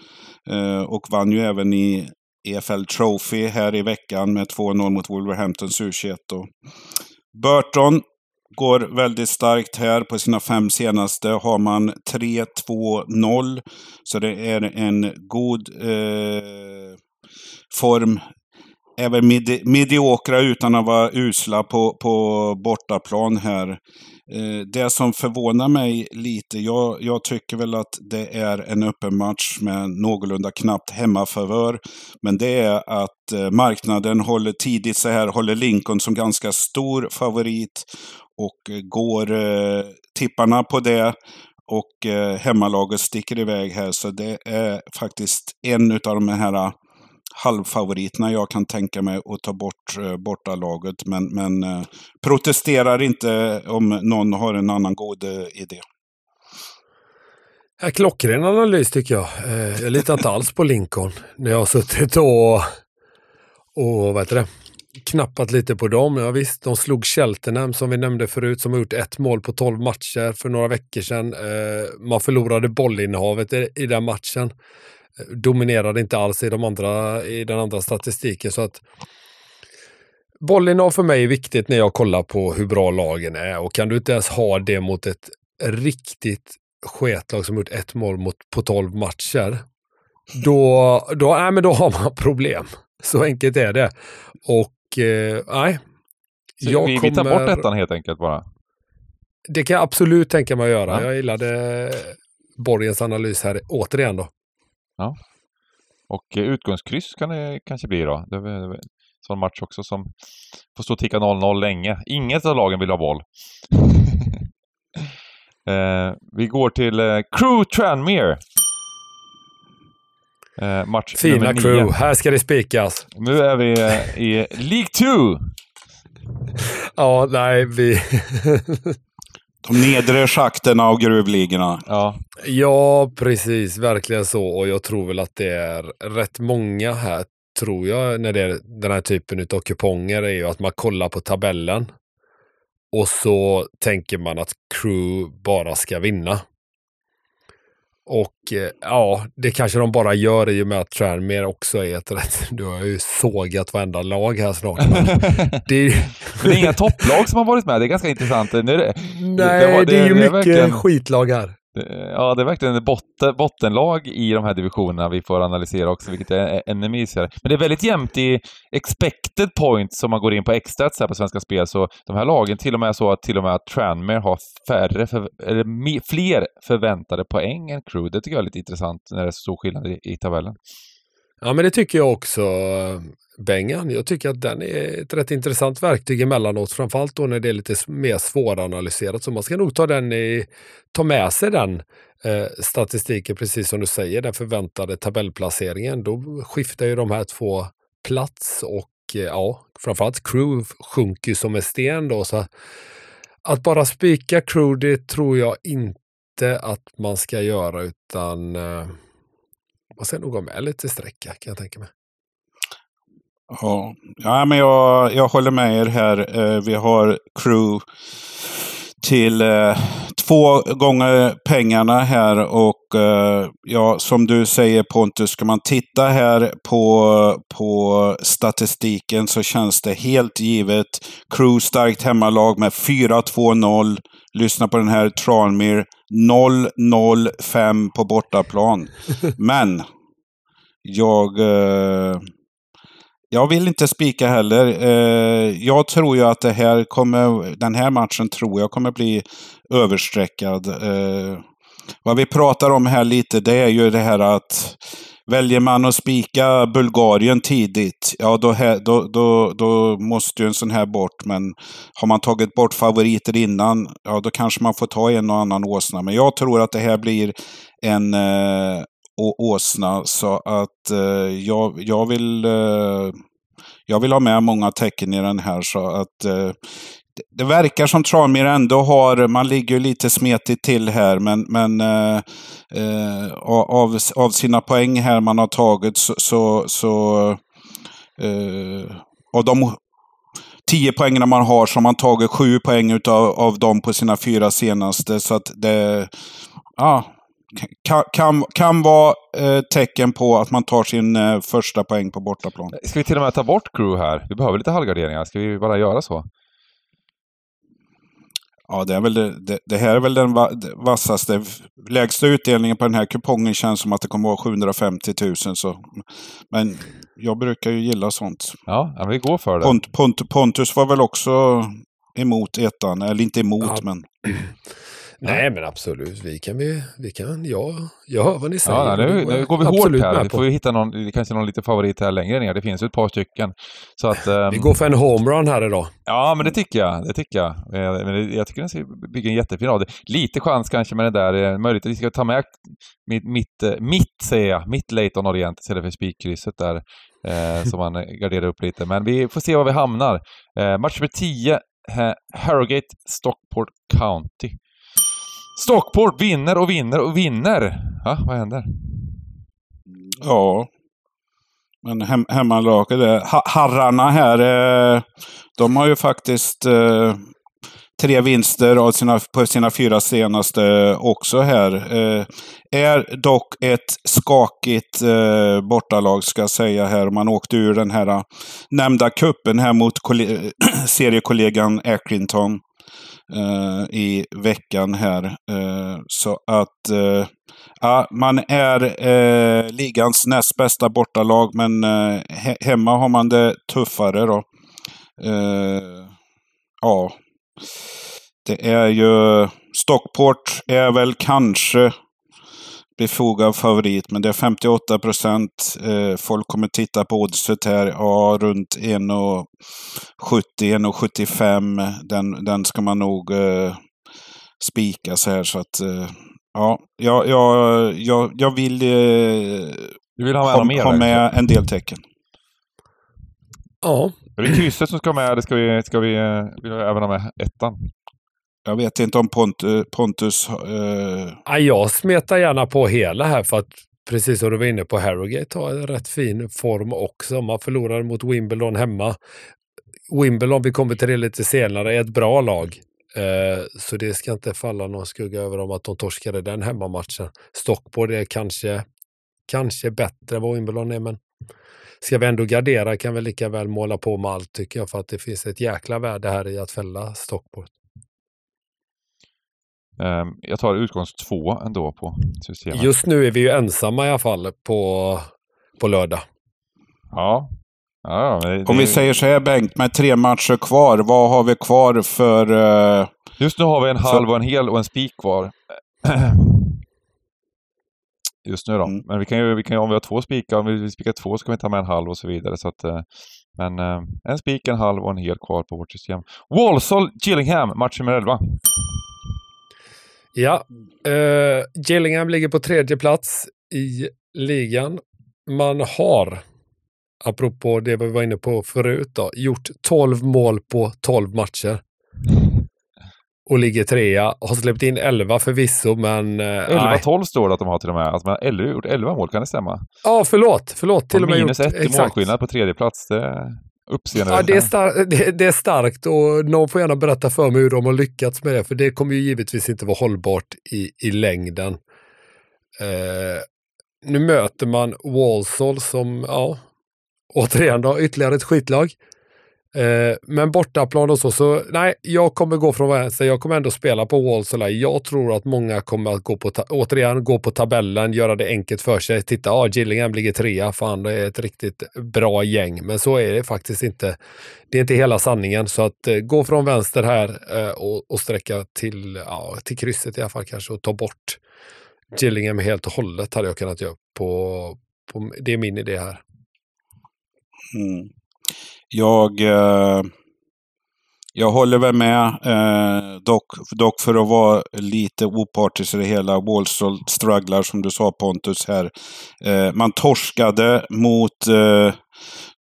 eh, och vann ju även i EFL Trophy här i veckan med 2-0 mot Wolverhamptons U21. Burton går väldigt starkt här. På sina fem senaste har man 3-2-0. Så det är en god eh, form. Även medi mediokra utan att vara usla på, på bortaplan här. Eh, det som förvånar mig lite, jag, jag, tycker väl att det är en öppen match med någorlunda knappt hemmafavör. Men det är att eh, marknaden håller tidigt så här, håller Lincoln som ganska stor favorit och eh, går eh, tipparna på det och eh, hemmalaget sticker iväg här. Så det är faktiskt en av de här halvfavoriterna jag kan tänka mig att ta bort eh, bortalaget. Men, men eh, protesterar inte om någon har en annan god eh, idé. Ja, klockren analys tycker jag. Eh, jag litar inte alls på Lincoln när jag har suttit och, och vad heter det, knappat lite på dem. Ja, visst, de slog Cheltenham som vi nämnde förut som har gjort ett mål på tolv matcher för några veckor sedan. Eh, man förlorade bollinnehavet i, i den matchen dominerade inte alls i, de andra, i den andra statistiken. Så att Bollinnehav för mig är viktigt när jag kollar på hur bra lagen är och kan du inte ens ha det mot ett riktigt sketlag som gjort ett mål mot, på tolv matcher, då, då, äh, men då har man problem. Så enkelt är det. Och eh, nej. Så vi, kommer... vi tar bort ettan helt enkelt bara? Det kan jag absolut tänka mig att göra. Ja. Jag gillade Borgens analys här återigen då. Ja. Och eh, utgångskryss kan det kanske bli då. Det är en sån match också som får stå och ticka 0-0 länge. Inget av lagen vill ha boll. eh, vi går till eh, Crew Tranmere. Eh, match Fina crew, här ska det spikas. Nu är vi eh, i League 2. ja, nej, vi... De nedre schakten av gruvligorna. Ja. ja, precis. Verkligen så. Och jag tror väl att det är rätt många här, tror jag, när det är den här typen av kuponger, är ju att man kollar på tabellen. Och så tänker man att crew bara ska vinna. Och eh, ja, det kanske de bara gör i och med att Tranmere också är ett rätt... Du har ju sågat varenda lag här snart. det, är... det är inga topplag som har varit med. Det är ganska intressant. Nu är det, Nej, det, det, det är ju mycket verkligen... skitlag här. Ja, det är verkligen botten, bottenlag i de här divisionerna vi får analysera också, vilket är ännu mysigare. Men det är väldigt jämnt i expected points som man går in på extra här på Svenska Spel, så de här lagen till och med så att till och med att Tranmere har färre, för, eller fler förväntade poäng än Crew. Det tycker jag är lite intressant när det är så stor skillnad i, i tabellen. Ja, men det tycker jag också. Bengan. Jag tycker att den är ett rätt intressant verktyg emellanåt, framförallt då när det är lite mer svåranalyserat. Så man ska nog ta, den i, ta med sig den eh, statistiken, precis som du säger, den förväntade tabellplaceringen. Då skiftar ju de här två plats och eh, ja, framförallt crew sjunker ju som en sten då. Så att bara spika crew, det tror jag inte att man ska göra, utan eh, man ska nog gå med lite sträcka kan jag tänka mig. Ja, ja men jag, jag håller med er här. Eh, vi har crew till eh, två gånger pengarna här och eh, ja, som du säger Pontus, ska man titta här på, på statistiken så känns det helt givet. Crew starkt hemmalag med 4-2-0. Lyssna på den här Tranmere 0-0-5 på bortaplan. Men jag eh, jag vill inte spika heller. Eh, jag tror ju att det här kommer, den här matchen tror jag kommer bli överstreckad. Eh, vad vi pratar om här lite, det är ju det här att Väljer man att spika Bulgarien tidigt, ja då, då, då, då måste ju en sån här bort. Men har man tagit bort favoriter innan, ja då kanske man får ta en och annan åsna. Men jag tror att det här blir en eh, åsna. Så att eh, jag, jag, vill, eh, jag vill ha med många tecken i den här. Så att eh, det verkar som Tranmere ändå har, man ligger lite smetigt till här, men, men eh, eh, av, av sina poäng här man har tagit så, så, så eh, av de tio poängen man har så har man tagit sju poäng utav, av dem på sina fyra senaste. Så att det ja, kan, kan, kan vara eh, tecken på att man tar sin eh, första poäng på bortaplan. Ska vi till och med ta bort crew här? Vi behöver lite halvgarderingar. Ska vi bara göra så? Ja, det, är väl det, det, det här är väl den va, vassaste. Lägsta utdelningen på den här kupongen känns som att det kommer att vara 750 000. Så. Men jag brukar ju gilla sånt. Ja, ja vi går för det. Pont, Pont, Pontus var väl också emot ettan, eller inte emot Ja. men... Nej, men absolut. Vi kan, vi, vi kan, ja, jag hör vad ni säger. Ja, nu, nu går vi hårt här. Vi får ju hitta någon, kanske någon liten favorit här längre ner. Det finns ju ett par stycken. Så att, ehm, Vi går för en homerun här idag. Ja, men det tycker jag. Det tycker jag. Eh, Men jag tycker den bygger en jättefin av det. Lite chans kanske med det där. eh, Möjligt att vi ska ta med mitt, mitt, eh, mitt säger jag, mitt Leighton Orient istället för spikkrysset där. Eh, som man garderar upp lite. Men vi får se var vi hamnar. Eh, match nummer 10, eh, Harrogate, Stockport County. Stockport vinner och vinner och vinner. Ja, vad händer? Ja. Men hem, hemmalaget, ha, herrarna här, eh, de har ju faktiskt eh, tre vinster av sina, på sina fyra senaste också här. Eh, är dock ett skakigt eh, bortalag ska jag säga här. Man åkte ur den här eh, nämnda kuppen här mot kolle- seriekollegan Accrington eh, i veckan här. Eh, så att eh, ja, man är eh, ligans näst bästa bortalag, men eh, he- hemma har man det tuffare då. Eh, ja, det är ju Stockport är väl kanske befogad favorit, men det är 58 procent. Eh, folk kommer titta på oddset här, ja, runt 1,70-1,75. Den, den ska man nog eh, spika så här så att eh, ja, jag, jag, jag, jag vill eh, Du vill ha med ha, mer? ha med en del tecken. Ja, Är det krysset som ska med eller ska vi, ska vi, eh, vill vi även ha med ettan? Jag vet inte om Pont, eh, Pontus... Eh, jag smetar gärna på hela här för att precis som du var inne på, Harrogate har en rätt fin form också. Man förlorade mot Wimbledon hemma. Wimbledon, vi kommer till det lite senare, är ett bra lag. Eh, så det ska inte falla någon skugga över dem att de torskade den hemmamatchen. Stockport är kanske, kanske bättre än vad Wimbledon är, men ska vi ändå gardera kan vi lika väl måla på med allt tycker jag, för att det finns ett jäkla värde här i att fälla Stockport. Ehm, Jag tar utgångs två ändå på systemet. Just nu är vi ju ensamma i alla fall på, på lördag. Ja. ja det, om vi det- säger så här Bengt, med tre matcher kvar, vad har vi kvar för... Eh, Just nu har vi en halv och en hel och en spik kvar. Just nu då. Mm. Men vi kan ju, vi kan om vi har två spikar, om vi vill spika två så kan vi ta med en halv och så vidare. Så att, eh, men eh, en spik, en halv och en hel kvar på vårt system. Walsall, Gillingham, match nummer 11. Ja, eh, Gillingham ligger på tredje plats i ligan. Man har, apropå det vi var inne på förut, då, gjort 12 mål på 12 matcher. Och ligger trea. Har släppt in 11 förvisso, men... Eh, nej. 11-12 står det att de har till och med. Att man har 11, gjort 11 mål, kan det stämma? Ja, förlåt. Förlåt. Till och med minus gjort, ett i målskillnad på tredje plats. Det är Ja, det, är star- det, det är starkt och någon får gärna berätta för mig hur de har lyckats med det, för det kommer ju givetvis inte vara hållbart i, i längden. Eh, nu möter man Walsall som, ja, återigen då, ytterligare ett skitlag. Eh, men bortaplan och så, så nej, jag kommer gå från vänster. Jag kommer ändå spela på Walsall. Jag tror att många kommer att gå på, återigen, gå på tabellen, göra det enkelt för sig. Titta, ja, Gillingham ligger trea. Fan, det är ett riktigt bra gäng. Men så är det faktiskt inte. Det är inte hela sanningen. Så att eh, gå från vänster här eh, och, och sträcka till, ja, till krysset i alla fall kanske och ta bort Gillingham helt och hållet hade jag kunnat göra på, på det är min idé här. Mm. Jag, eh, jag håller väl med, eh, dock, dock för att vara lite opartisk i det hela. Wallstall strugglar som du sa Pontus här. Eh, man torskade mot eh,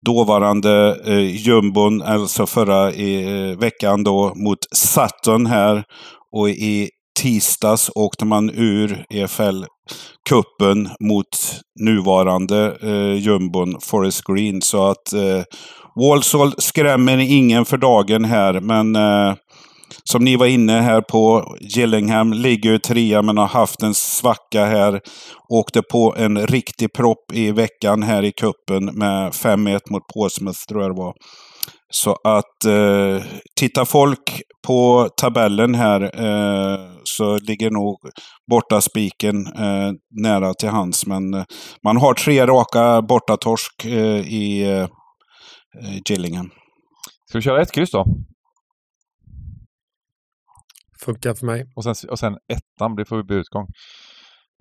dåvarande eh, jumbon, alltså förra eh, veckan då, mot Sutton här. Och i tisdags åkte man ur EFL-cupen mot nuvarande eh, jumbon Forest Green. Så att eh, Walsall skrämmer ingen för dagen här, men eh, som ni var inne här på, Gillingham ligger ju trea men har haft en svacka här. Åkte på en riktig propp i veckan här i kuppen med 5-1 mot Portsmouth tror jag det var. Så att eh, tittar folk på tabellen här eh, så ligger nog borta spiken eh, nära till hands. Men eh, man har tre raka bortatorsk eh, i eh, Gillingham. Ska vi köra ett kryss då? Funkar för mig. Och sen, och sen ettan blir för utgång.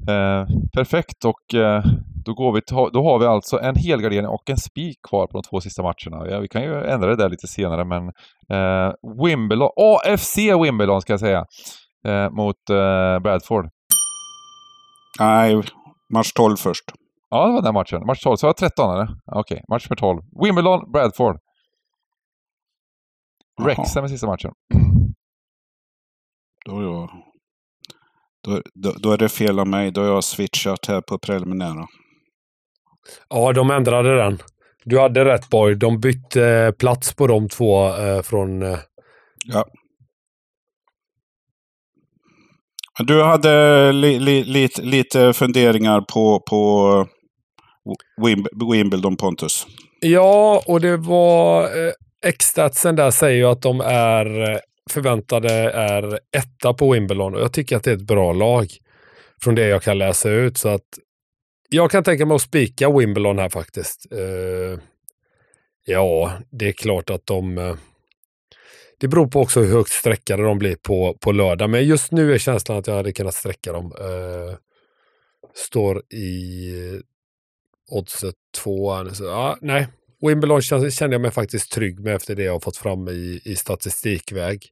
Eh, perfekt och eh, då, går vi då har vi alltså en helgardering och en spik kvar på de två sista matcherna. Ja, vi kan ju ändra det där lite senare men eh, Wimbledon, AFC Wimbledon ska jag säga, eh, mot eh, Bradford. Nej, match 12 först. Ja, det var den matchen. Match 12, så var det 13 eller? Okej, okay. match för 12. Wimbledon, Bradford. Wrexham är sista matchen. Då, jag, då, då, då, är det fel av mig. Då har jag switchat här på preliminära. Ja, de ändrade den. Du hade rätt Borg. De bytte plats på de två eh, från... Eh... Ja. Du hade li, li, li, lite funderingar på, på Wimbledon Pontus. Ja, och det var... Extatsen X-statsen där säger ju att de är eh, förväntade är etta på Wimbledon och jag tycker att det är ett bra lag från det jag kan läsa ut. Så att jag kan tänka mig att spika Wimbledon här faktiskt. Uh, ja, det är klart att de... Uh, det beror på också hur högt sträckade de blir på, på lördag, men just nu är känslan att jag hade kunnat sträcka dem. Uh, står i oddset två. Så, ja, nej, Wimbledon kände jag mig faktiskt trygg med efter det jag har fått fram i, i statistikväg.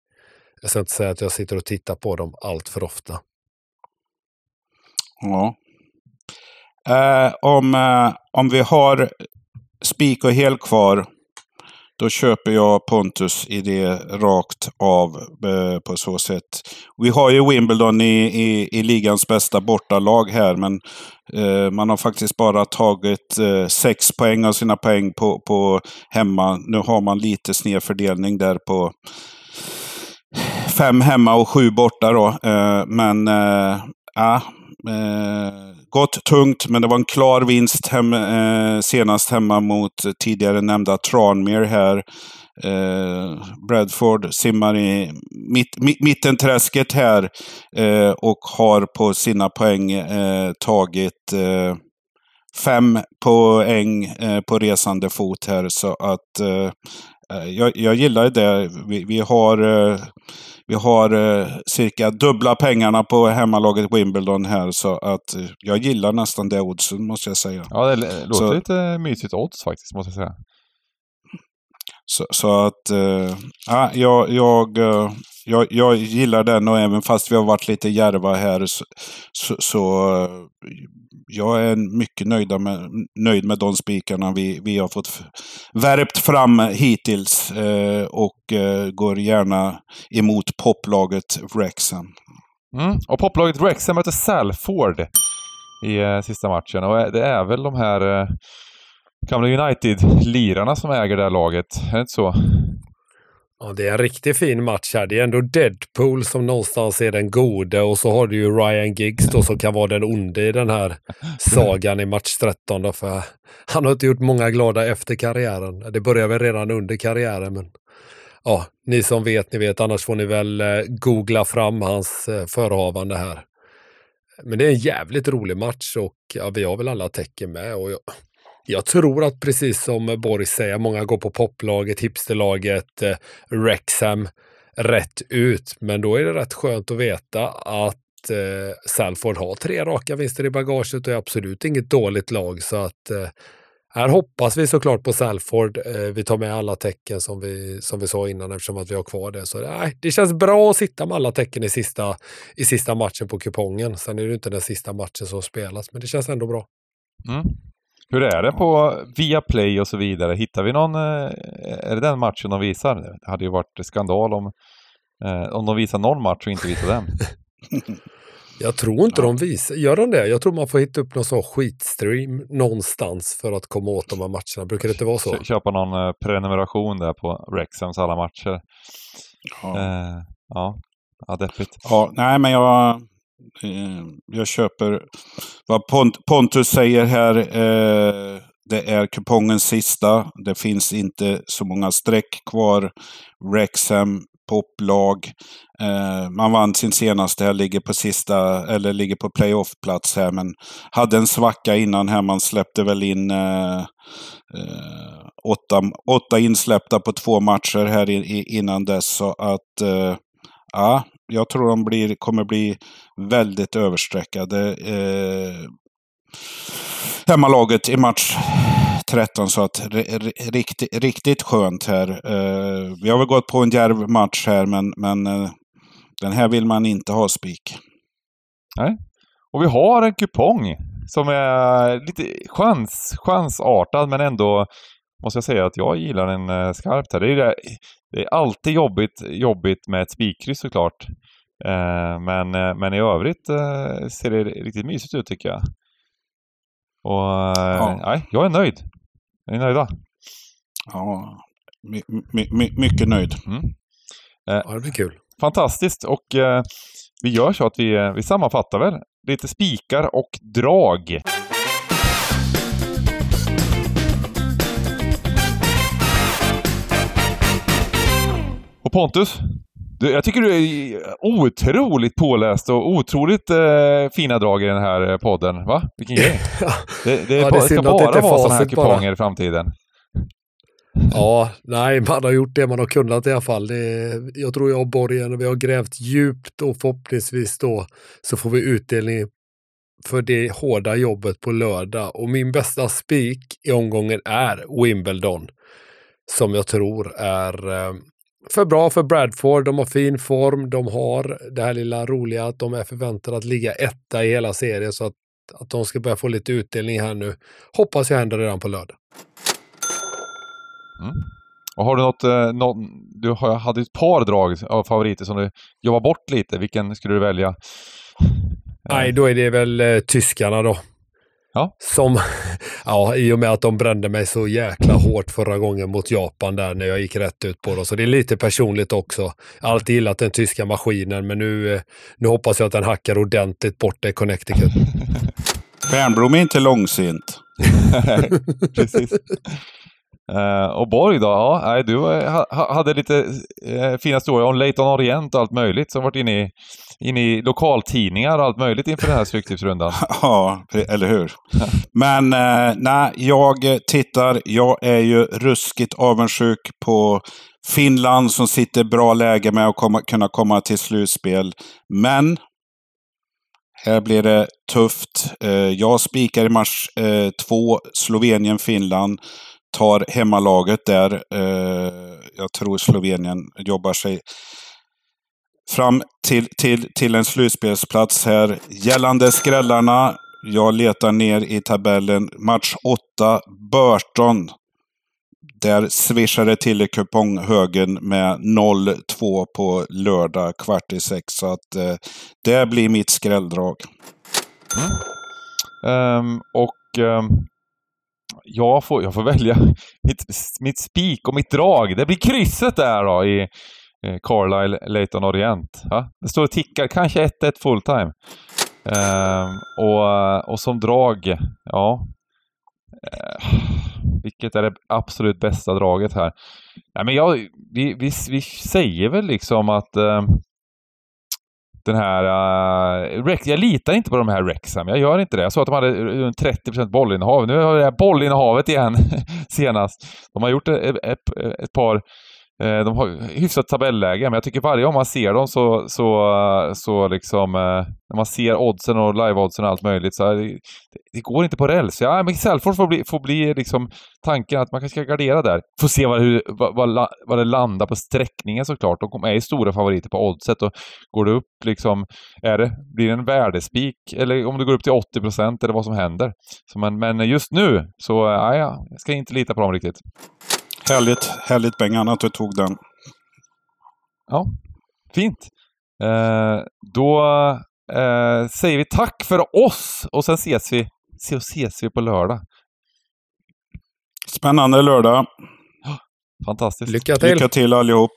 Jag ska inte säga att jag sitter och tittar på dem allt för ofta. Ja. Eh, om, eh, om vi har spik och hel kvar, då köper jag Pontus i det rakt av eh, på så sätt. Vi har ju Wimbledon i, i, i ligans bästa bortalag här, men eh, man har faktiskt bara tagit eh, sex poäng av sina poäng på, på hemma. Nu har man lite snedfördelning där på fem hemma och sju borta då. Eh, men eh, ja, eh, gått tungt, men det var en klar vinst hem, eh, senast hemma mot tidigare nämnda Tranmere här. Eh, Bradford simmar i mitt, mitt, mittenträsket här eh, och har på sina poäng eh, tagit eh, fem poäng eh, på resande fot här. Så att jag, jag gillar det. Vi, vi har vi har eh, cirka dubbla pengarna på hemmalaget Wimbledon här. Så att eh, jag gillar nästan det oddsen måste jag säga. Ja, det låter så, lite mysigt odds faktiskt måste jag säga. Så, så att, äh, jag, jag, eh, jag, jag gillar den och även fast vi har varit lite järva här så, så, så jag är mycket nöjda med, nöjd med de spikarna vi, vi har fått värpt fram hittills. Eh, och eh, går gärna emot poplaget Wrexham. Mm. Och poplaget Wrexham möter Salford i eh, sista matchen. Och det är väl de här gamla United-lirarna som äger det här laget. Är det inte så? Ja, det är en riktigt fin match här. Det är ändå Deadpool som någonstans är den gode och så har du ju Ryan Giggs då som kan vara den onde i den här sagan i match 13. Då, för han har inte gjort många glada efter karriären. Det börjar väl redan under karriären. Men ja, ni som vet, ni vet. Annars får ni väl eh, googla fram hans eh, förehavande här. Men det är en jävligt rolig match och ja, vi har väl alla tecken med. Och jag, jag tror att precis som Boris säger, många går på poplaget, hipsterlaget, eh, Rexham rätt ut. Men då är det rätt skönt att veta att eh, Salford har tre raka vinster i bagaget och är absolut inget dåligt lag. Så att eh, här hoppas vi såklart på Salford. Eh, vi tar med alla tecken som vi, som vi sa innan eftersom att vi har kvar det. Så nej, det känns bra att sitta med alla tecken i sista, i sista matchen på kupongen. Sen är det inte den sista matchen som spelas, men det känns ändå bra. Mm. Hur är det på Viaplay och så vidare? Hittar vi någon... Eh, är det den matchen de visar? Det hade ju varit skandal om, eh, om de visar någon match och inte visar den. Jag tror inte ja. de visar, gör de det? Jag tror man får hitta upp någon sån skitstream någonstans för att komma åt de här matcherna. Brukar det inte vara så? Köpa någon eh, prenumeration där på Rexhams alla matcher. Ja. Eh, ja. ja, deppigt. Ja, nej men jag, Eh, jag köper vad Pont Pontus säger här. Eh, det är kupongens sista. Det finns inte så många streck kvar. Rexham poplag. Eh, man vann sin senaste här, ligger på sista, eller ligger på playoff-plats här, men hade en svacka innan här. Man släppte väl in eh, eh, åtta, åtta insläppta på två matcher här i, i, innan dess. Så att, eh, ja, jag tror de blir, kommer bli väldigt överstreckade. Eh, hemmalaget i match 13 så att riktigt, riktigt skönt här. Eh, vi har väl gått på en djärv match här men, men eh, den här vill man inte ha spik. Nej, och vi har en kupong som är lite chans, chansartad men ändå måste jag säga att jag gillar den eh, skarpt här. Det är, det är alltid jobbigt, jobbigt med ett spikkryss såklart. men, men i övrigt ser det riktigt mysigt ut tycker jag. Och ja. nej, jag är nöjd. Är ni nöjda? Ja, my, my, my, mycket nöjd. Mm. Eh, ja, det blir kul. Fantastiskt och eh, vi gör så att vi, eh, vi sammanfattar väl lite spikar och drag. Och Pontus, du, jag tycker du är otroligt påläst och otroligt eh, fina drag i den här eh, podden. Va? Vilken grej! det, det, ja, det ska bara vara sådana här kuponger bara. i framtiden. Ja, nej, man har gjort det man har kunnat i alla fall. Det, jag tror jag och Borgen, vi har grävt djupt och förhoppningsvis då så får vi utdelning för det hårda jobbet på lördag. Och min bästa spik i omgången är Wimbledon. Som jag tror är eh, för bra för Bradford. De har fin form. De har det här lilla roliga att de är förväntade att ligga etta i hela serien. Så att, att de ska börja få lite utdelning här nu hoppas jag händer redan på lördag. Mm. Och har du något, eh, något, du hade ett par drag av favoriter som du jobbar bort lite. Vilken skulle du välja? Nej, då är det väl eh, tyskarna då. Ja. Som, ja, i och med att de brände mig så jäkla hårt förra gången mot Japan där när jag gick rätt ut på dem. Så det är lite personligt också. Alltid gillat den tyska maskinen, men nu, nu hoppas jag att den hackar ordentligt bort i Connecticut. Bernblom är inte långsint. Precis. Uh, och Borg då? Ja, nej, du eh, ha, hade lite uh, fina historier om Leighton Orient och allt möjligt som varit inne i, in i lokaltidningar och allt möjligt inför den här Stryktipsrundan. ja, eller hur. Men nej, jag tittar. Jag är ju ruskigt avundsjuk på Finland som sitter i bra läge med att komma, kunna komma till slutspel. Men här blir det tufft. Jag spikar i mars två Slovenien-Finland tar hemmalaget där. Eh, jag tror Slovenien jobbar sig fram till, till, till en slutspelsplats här. Gällande skrällarna. Jag letar ner i tabellen. Match 8, Burton. Där swishar det till i kuponghögen med 0-2 på lördag kvart i sex. Så att eh, det blir mitt skrälldrag. Mm. Um, och um, jag får, jag får välja mitt, mitt spik och mitt drag. Det blir krysset där då i eh, Carlisle, Leighton Orient. Ha? Det står och tickar, kanske 1-1 fulltime. Eh, och, och som drag, ja. Eh, vilket är det absolut bästa draget här? Nej, men jag, vi, vi, vi säger väl liksom att eh, den här... Uh, Rex, jag litar inte på de här Rexham. Jag gör inte det. Jag sa att de hade äh, äh, runt 30% bollinnehav. Nu har det här bollinnehavet igen senast. De har gjort ett, ett, ett par Eh, de har hyfsat tabelläge, men jag tycker varje gång man ser dem så, så, så liksom, eh, när man ser oddsen och live-oddsen och allt möjligt så här, det, det går inte på räls. Ja, men Selfors får bli, får bli liksom tanken att man kanske ska gardera där. Får se vad, hur, vad, vad, vad det landar på sträckningen såklart. De är ju stora favoriter på oddset och går det upp liksom, är det, blir det en värdespik eller om det går upp till 80 procent eller vad som händer. Så men, men just nu så, eh, ja, jag ska inte lita på dem riktigt. Härligt, härligt Bengan att du tog den. Ja, fint. Eh, då eh, säger vi tack för oss och sen ses vi, så ses vi på lördag. Spännande lördag. Fantastiskt. Lycka till! Lycka till allihop.